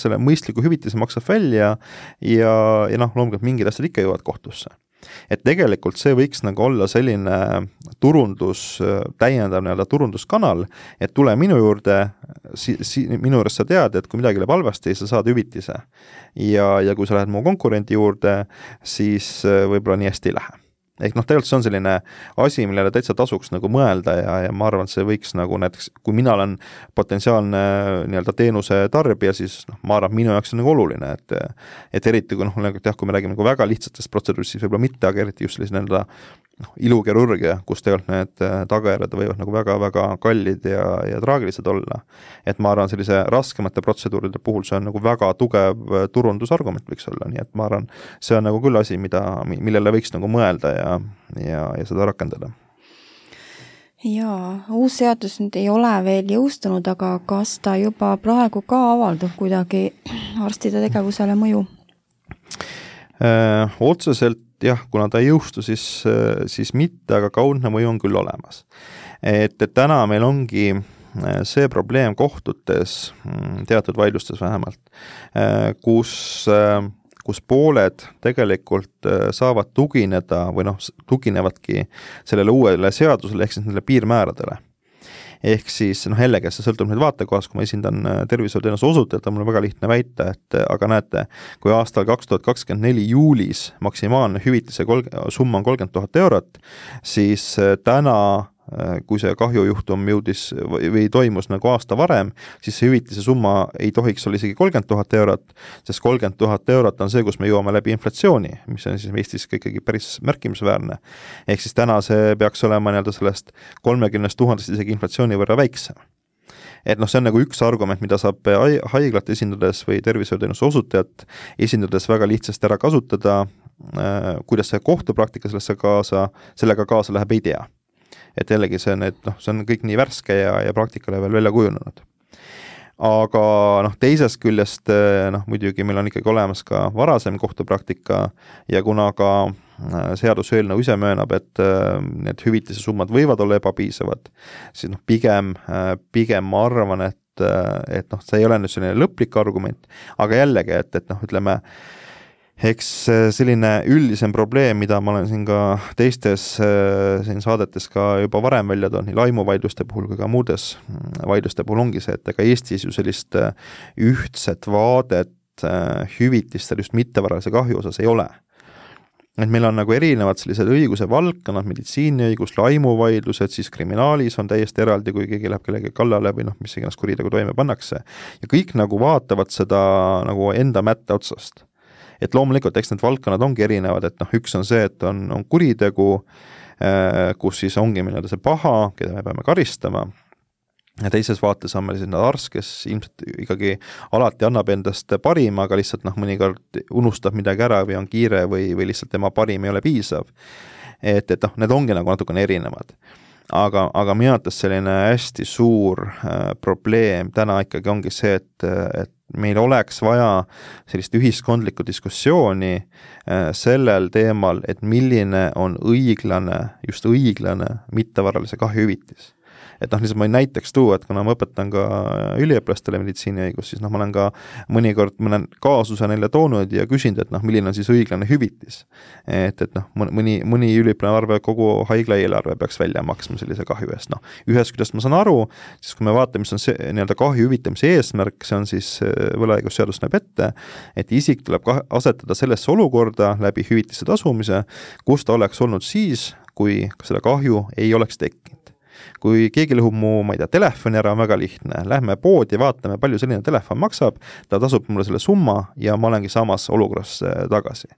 selle mõistliku hüvitise maksab välja ja, ja noh, loomulikult mingid asjad ikka jõuavad kohtusse et tegelikult see võiks nagu olla selline turundus, täiendav nii-öelda turunduskanal, et tule minu juurde, si-, si-, minu juures sa tead, et kui midagi läheb halvasti, sa saad hüvitise. ja, ja kui sa lähed mu konkurendi juurde, siis võib-olla nii hästi ei lähe ehk noh, tegelikult see on selline asi, millele täitsa tasuks nagu mõelda ja, ja ma arvan, et see võiks nagu näiteks, kui mina olen potentsiaalne nii-öelda teenuse tarbija, siis noh, ma arvan, et minu jaoks on nagu oluline, et et eriti kui noh, nagu jah, kui me räägime nagu väga lihtsatest protseduurist, siis võib-olla mitte, aga eriti just sellise nii-öelda noh, ilukirurgia, kus tegelikult need äh, tagajärjed võivad nagu väga-väga kallid ja, ja traagilised olla. et ma arvan, sellise raskemate protseduuride puhul see on nagu väga tugev äh, turundusargument võiks olla, nii et ma arvan, see on nagu küll asi, mida, millele võiks nagu mõelda ja, ja, ja seda rakendada jaa, uus seadus nüüd ei ole veel jõustunud, aga kas ta juba praegu ka avaldab kuidagi arstide tegevusele mõju? Äh, otseselt jah, kuna ta ei jõustu, siis, siis mitte, aga kaudne mõju on küll olemas. et, et täna meil ongi äh, see probleem kohtutes, mm, teatud vaidlustes vähemalt, äh, kus, äh, kus pooled tegelikult saavad tugineda või noh, tuginevadki sellele uuele seadusele ehk siis nendele piirmääradele ehk siis noh, jällegi see sõltub nüüd vaatekohast, kui ma esindan äh, tervishoiuteenuse osutajat, on mul väga lihtne väita, et äh, aga näete, kui aastal kaks tuhat kakskümmend neli juulis maksimaalne hüvitise kolm, summa on kolmkümmend tuhat eurot, siis äh, täna kui see kahjujuhtum jõudis või, või toimus nagu aasta varem, siis see hüvitise summa ei tohiks olla isegi kolmkümmend tuhat eurot, sest kolmkümmend tuhat eurot on see, kus me jõuame läbi inflatsiooni, mis on siis Eestis ka ikkagi päris märkimisväärne. ehk siis täna see peaks olema nii-öelda sellest kolmekümnest tuhandest isegi inflatsiooni võrra väiksem. Et noh, see on nagu üks argument, mida saab haiglat esindades või tervishoiuteenuse osutajat esindades väga lihtsasti ära kasutada, äh, kuidas see kohtupraktika sellesse kaasa, sellega kaasa läheb, ei tea et jällegi see on, et noh, see on kõik nii värske ja, ja praktikale veel välja kujunenud. aga noh, teisest küljest eh, noh, muidugi meil on ikkagi olemas ka varasem kohtupraktika ja kuna ka eh, seaduseelnõu ise möönab, et eh, need hüvitise summad võivad olla ebapiisavad, siis noh, pigem, pigem ma arvan, et, et noh, see ei ole nüüd selline lõplik argument, aga jällegi, et, et noh, ütleme eks äh, selline üldisem probleem, mida ma olen siin ka teistes äh, siin saadetes ka juba varem välja toonud, nii laimuvaidluste puhul kui ka muudes mm, vaidluste puhul ongi see, et ega Eestis ju sellist äh, ühtset vaadet hüvitistel just mittevaralise kahju osas ei ole et meil on nagu erinevad sellised õiguse valdkonnad, meditsiiniõigus, laimuvaidlused, siis kriminaalis on täiesti eraldi, kui keegi läheb kellegi kallale või noh, mis iganes kuritegu toime pannakse. ja kõik nagu vaatavad seda nagu enda mätta otsast et loomulikult, eks need valdkonnad ongi erinevad, et noh, üks on see, et on, on kuritegu, kus siis ongi nii-öelda see paha, keda me peame karistama ja teises vaates on meil selline arst, kes ilmselt ikkagi alati annab endast parima, aga lihtsalt noh, mõnikord unustab midagi ära või on kiire või, või lihtsalt tema parim ei ole piisav. et, et noh, need ongi nagu natukene erinevad. aga, aga minu arvates selline hästi suur äh, probleem täna ikkagi ongi see, et, et meil oleks vaja sellist ühiskondlikku diskussiooni äh, sellel teemal, et milline on õiglane, just õiglane mittevaralise kahjuhüvitis et noh, lihtsalt ma võin näiteks tuua, et kuna ma õpetan ka üliõpilastele meditsiiniõigust, siis noh, ma olen ka mõnikord mõne kaasuse neile toonud ja küsinud, et noh, milline on siis õiglane hüvitis. et, et noh, mõni, mõni üliõpilane arvab, et kogu haigla eelarve peaks välja maksma sellise kahju eest, noh, ühest küljest ma saan aru, siis kui me vaatame, mis on see nii-öelda kahju hüvitamise eesmärk, see on siis, äh, võlaõigusseadus näeb ette, et isik tuleb ka asetada sellesse olukorda läbi hüvitise tasumise, kus ta oleks olnud siis, kui seda kahju ei oleks tekkinud kui keegi lõhub mu, ma ei tea, telefoni ära, on väga lihtne, lähme poodi, vaatame, palju selline telefon maksab, ta tasub mulle selle summa ja ma olengi samas olukorras äh, tagasi.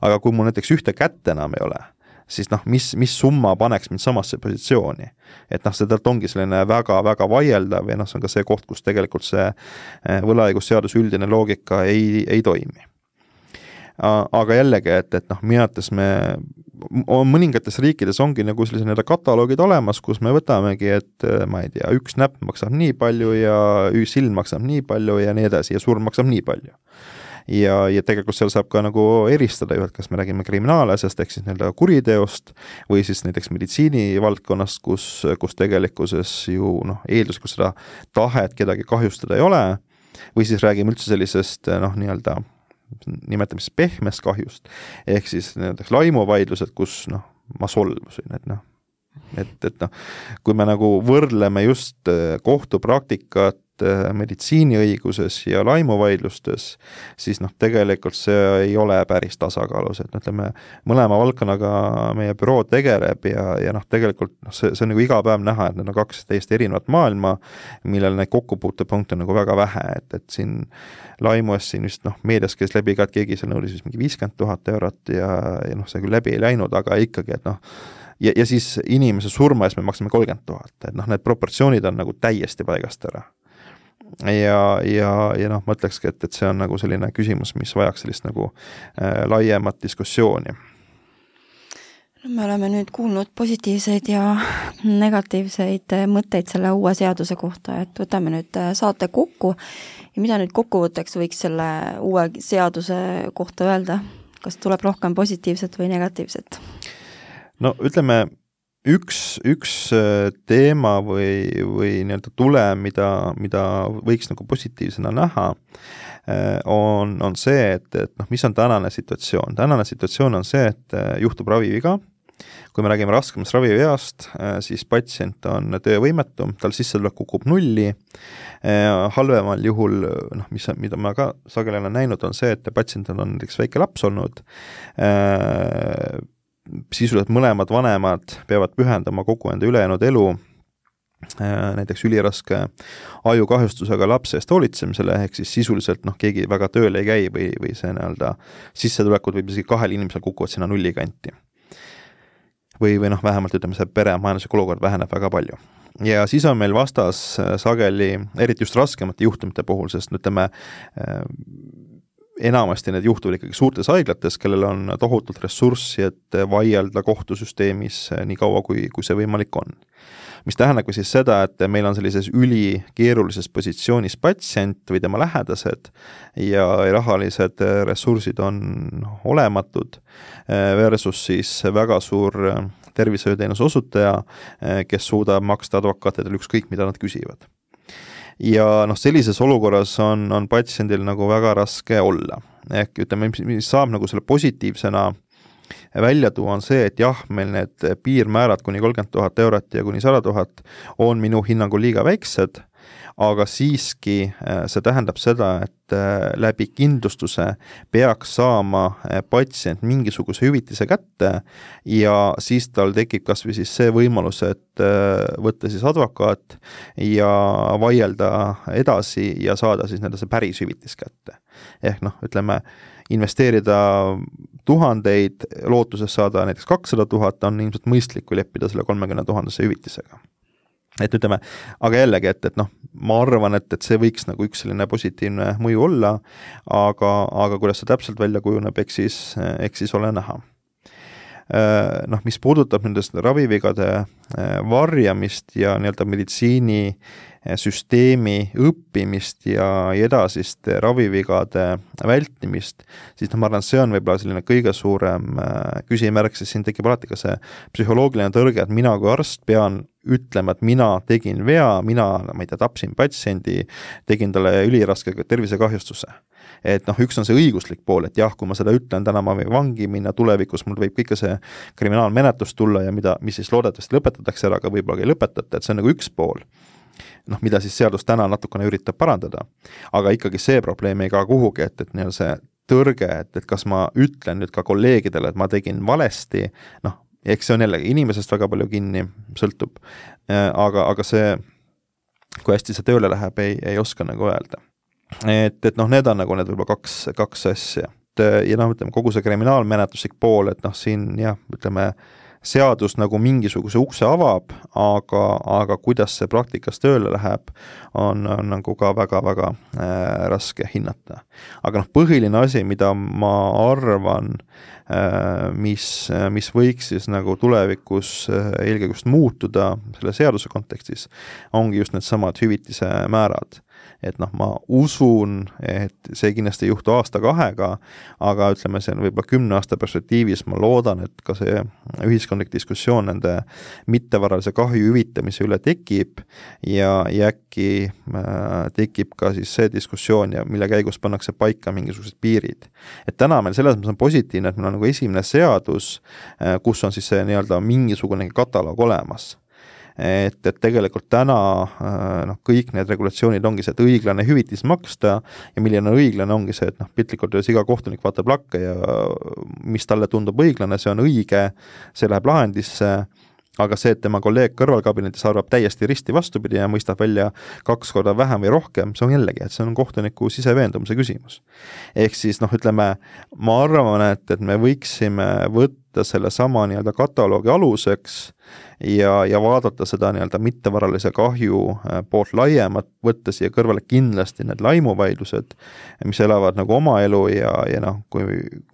aga kui mul näiteks ühte kätt enam ei ole, siis noh, mis, mis summa paneks mind samasse positsiooni. et noh, see tegelikult ongi selline väga-väga vaieldav ja noh, see on ka see koht, kus tegelikult see äh, võlaõigusseaduse üldine loogika ei, ei toimi aga jällegi, et, et noh, minu arvates me, on mõningates riikides ongi nagu sellised nii-öelda kataloogid olemas, kus me võtamegi, et ma ei tea, üks näpp maksab nii palju ja silm maksab nii palju ja nii edasi ja surm maksab nii palju. Ja, ja tegelikult seal saab ka nagu eristada ju, et kas me räägime kriminaalasjast ehk siis nii-öelda kuriteost või siis näiteks meditsiinivaldkonnast, kus, kus tegelikkuses ju noh, eelduslikult seda tahet kedagi kahjustada ei ole, või siis räägime üldse sellisest noh, nii-öelda nimetame siis pehmest kahjust, ehk siis näiteks laimuvaidlused, kus noh, ma solvusin, et noh, et, et noh, kui me nagu võrdleme just äh, kohtupraktikat äh, meditsiiniõiguses ja laimuvaidlustes, siis noh, tegelikult see ei ole päris tasakaalus, et no ütleme, mõlema valdkonnaga meie büroo tegeleb ja, ja noh, tegelikult noh, see, see on nagu iga päev näha, et need on kaks täiesti erinevat maailma, millel neid kokkupuutepunkte on nagu väga vähe, et, et siin laimu eest siin vist noh, meedias käis läbi ka, et keegi seal nõudis vist mingi viiskümmend tuhat eurot ja, ja noh, see küll läbi ei läinud, aga ikkagi, et noh, ja, ja siis inimese surma eest me maksame kolmkümmend tuhat, et noh, need proportsioonid on nagu täiesti paigast ära. Ja, ja, ja noh, ma ütlekski, et, et see on nagu selline küsimus, mis vajaks sellist nagu äh, laiemat diskussiooni. No me oleme nüüd kuulnud positiivseid ja negatiivseid mõtteid selle uue seaduse kohta, et võtame nüüd äh, saate kokku. Ja mida nüüd kokkuvõtteks võiks selle uue seaduse kohta öelda, kas tuleb rohkem positiivset või negatiivset? no ütleme, üks, üks äh, teema või, või nii-öelda tulem, mida, mida võiks nagu positiivsena näha, äh, on, on see, et, et noh, mis on tänane situatsioon, tänane situatsioon on see, et äh, juhtub raviviga, kui me räägime raskemast raviveast, siis patsient on töövõimetu, tal sissetulek kukub nulli, halvemal juhul noh, mis, mida ma ka sageli olen näinud, on see, et patsiendil on näiteks väike laps olnud, sisuliselt mõlemad vanemad peavad pühendama kogu enda ülejäänud elu äh, näiteks üliraske ajukahjustusega lapse eest hoolitsemisele, ehk siis sisuliselt noh, keegi väga tööl ei käi või, või see nii-öelda sissetulekud võib isegi kahel inimesel kukuvad sinna nulli kanti. või, või noh, vähemalt ütleme, see pere majanduslik olukord väheneb väga palju. ja siis on meil vastas äh, sageli, eriti just raskemate juhtumite puhul, sest ütleme, äh, enamasti need juhtuvad ikkagi suurtes haiglates, kellel on tohutult ressurssi, et vaielda kohtusüsteemis nii kaua, kui, kui see võimalik on. mis tähendabki siis seda, et meil on sellises ülikeerulises positsioonis patsient või tema lähedased ja rahalised ressursid on olematud, versus siis väga suur tervishoiuteenuse osutaja, kes suudab maksta advokaatidele ükskõik, mida nad küsivad ja noh, sellises olukorras on, on patsiendil nagu väga raske olla. ehk ütleme, mis saab nagu selle positiivsena välja tuua, on see, et jah, meil need piirmäärad kuni kolmkümmend tuhat eurot ja kuni sada tuhat on minu hinnangul liiga väiksed aga siiski äh, see tähendab seda, et äh, läbi kindlustuse peaks saama äh, patsient mingisuguse hüvitise kätte ja siis tal tekib kas või siis see võimalus, et võtta siis advokaat ja vaielda edasi ja saada siis nii-öelda see päris hüvitis kätte. ehk noh, ütleme, investeerida tuhandeid lootuses saada näiteks kakssada tuhat on ilmselt mõistlik, kui leppida selle kolmekümne tuhandese hüvitisega et ütleme, aga jällegi, et, et noh, ma arvan, et, et see võiks nagu üks selline positiivne mõju olla, aga, aga kuidas see täpselt välja kujuneb, eks siis, eks siis ole näha. Äh, noh, mis puudutab nendest ravivigade äh, varjamist ja nii-öelda meditsiini äh, süsteemi õppimist ja edasist ravivigade vältimist, siis noh, ma arvan, et see on võib-olla selline kõige suurem küsimärk, sest siin tekib alati ka see psühholoogiline tõrge, et mina kui arst pean ütlema, et mina tegin vea, mina, ma ei tea, tapsin patsiendi, tegin talle üliraske tervisekahjustuse. et noh, üks on see õiguslik pool, et jah, kui ma seda ütlen, täna ma võin vangi minna, tulevikus mul võib ikka see kriminaalmenetlus tulla ja mida, mis siis loodetavasti lõpetatakse ära, aga võib-olla ka ei lõpetata, et see on nagu üks pool noh, mida siis seadus täna natukene üritab parandada. aga ikkagi see probleem ei kao kuhugi, et, et nii-öelda see tõrge, et, et kas ma ütlen nüüd ka kolleegidele, et ma tegin valesti, noh, eks see on jällegi inimesest väga palju kinni, sõltub. Äh, aga, aga see, kui hästi see tööle läheb, ei, ei oska nagu öelda. et, et noh, need on nagu need võib-olla kaks, kaks asja. ja noh, ütleme kogu see kriminaalmenetluslik pool, et noh, siin jah, ütleme seadus nagu mingisuguse ukse avab, aga, aga kuidas see praktikas tööle läheb, on, on nagu ka väga-väga äh, raske hinnata. aga noh, põhiline asi, mida ma arvan äh,, mis, mis võiks siis nagu tulevikus äh, eelkõige just muutuda selle seaduse kontekstis, ongi just needsamad hüvitise määrad et noh, ma usun, et see kindlasti ei juhtu aasta-kahega, aga ütleme, see on võib-olla kümne aasta perspektiivis, ma loodan, et ka see ühiskondlik diskussioon nende mittevaralise kahju hüvitamise üle tekib ja, ja äkki äh, tekib ka siis see diskussioon ja mille käigus pannakse paika mingisugused piirid. et täna meil selles mõttes on positiivne, et meil on nagu esimene seadus äh,, kus on siis see nii-öelda mingisugune kataloog olemas et, et tegelikult täna äh, noh, kõik need regulatsioonid ongi see, et õiglane hüvitis maksta ja milline õiglane ongi see, et noh, piltlikult öeldes iga kohtunik vaatab lakke ja mis talle tundub õiglane, see on õige, see läheb lahendisse aga see, et tema kolleeg kõrvalkabinetis arvab täiesti risti vastupidi ja mõistab välja kaks korda vähem või rohkem, see on jällegi, et see on kohtuniku siseveendumuse küsimus. ehk siis noh, ütleme, ma arvan, et, et me võiksime võtta sellesama nii-öelda kataloogi aluseks ja, ja vaadata seda nii-öelda mittevaralise kahju äh, poolt laiemat, võtta siia kõrvale kindlasti need laimuvaidlused, mis elavad nagu oma elu ja, ja noh, kui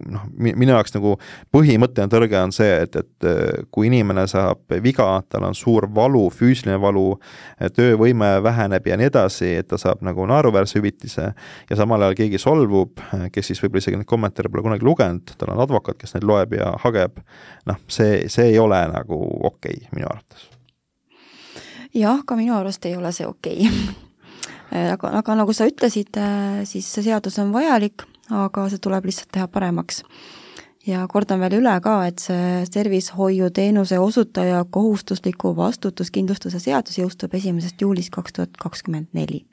noh, minu jaoks nagu põhimõtteline tõrge on see, et, et äh, kui inimene saab viga, tal on suur valu, füüsiline valu, töövõime väheneb ja nii edasi, et ta saab nagu naeruväärse hüvitise ja samal ajal keegi solvub, kes siis võib-olla isegi neid kommentaare pole kunagi lugenud, tal on advokaat, kes neid loeb ja hageb, noh, see, see ei ole nagu okei. okay, minu arvates. jah, ka minu arust ei ole see okei okay. aga, aga nagu sa ütlesid, äh, siis see seadus on vajalik, aga see tuleb lihtsalt teha paremaks. ja kordan veel üle ka, et see tervishoiuteenuse osutaja kohustusliku vastutuskindlustuse seadus jõustub esimesest juulist kaks tuhat kakskümmend neli.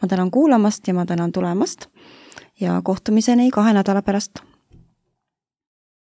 ma tänan kuulamast ja ma tänan tulemast ja kohtumiseni kahe nädala pärast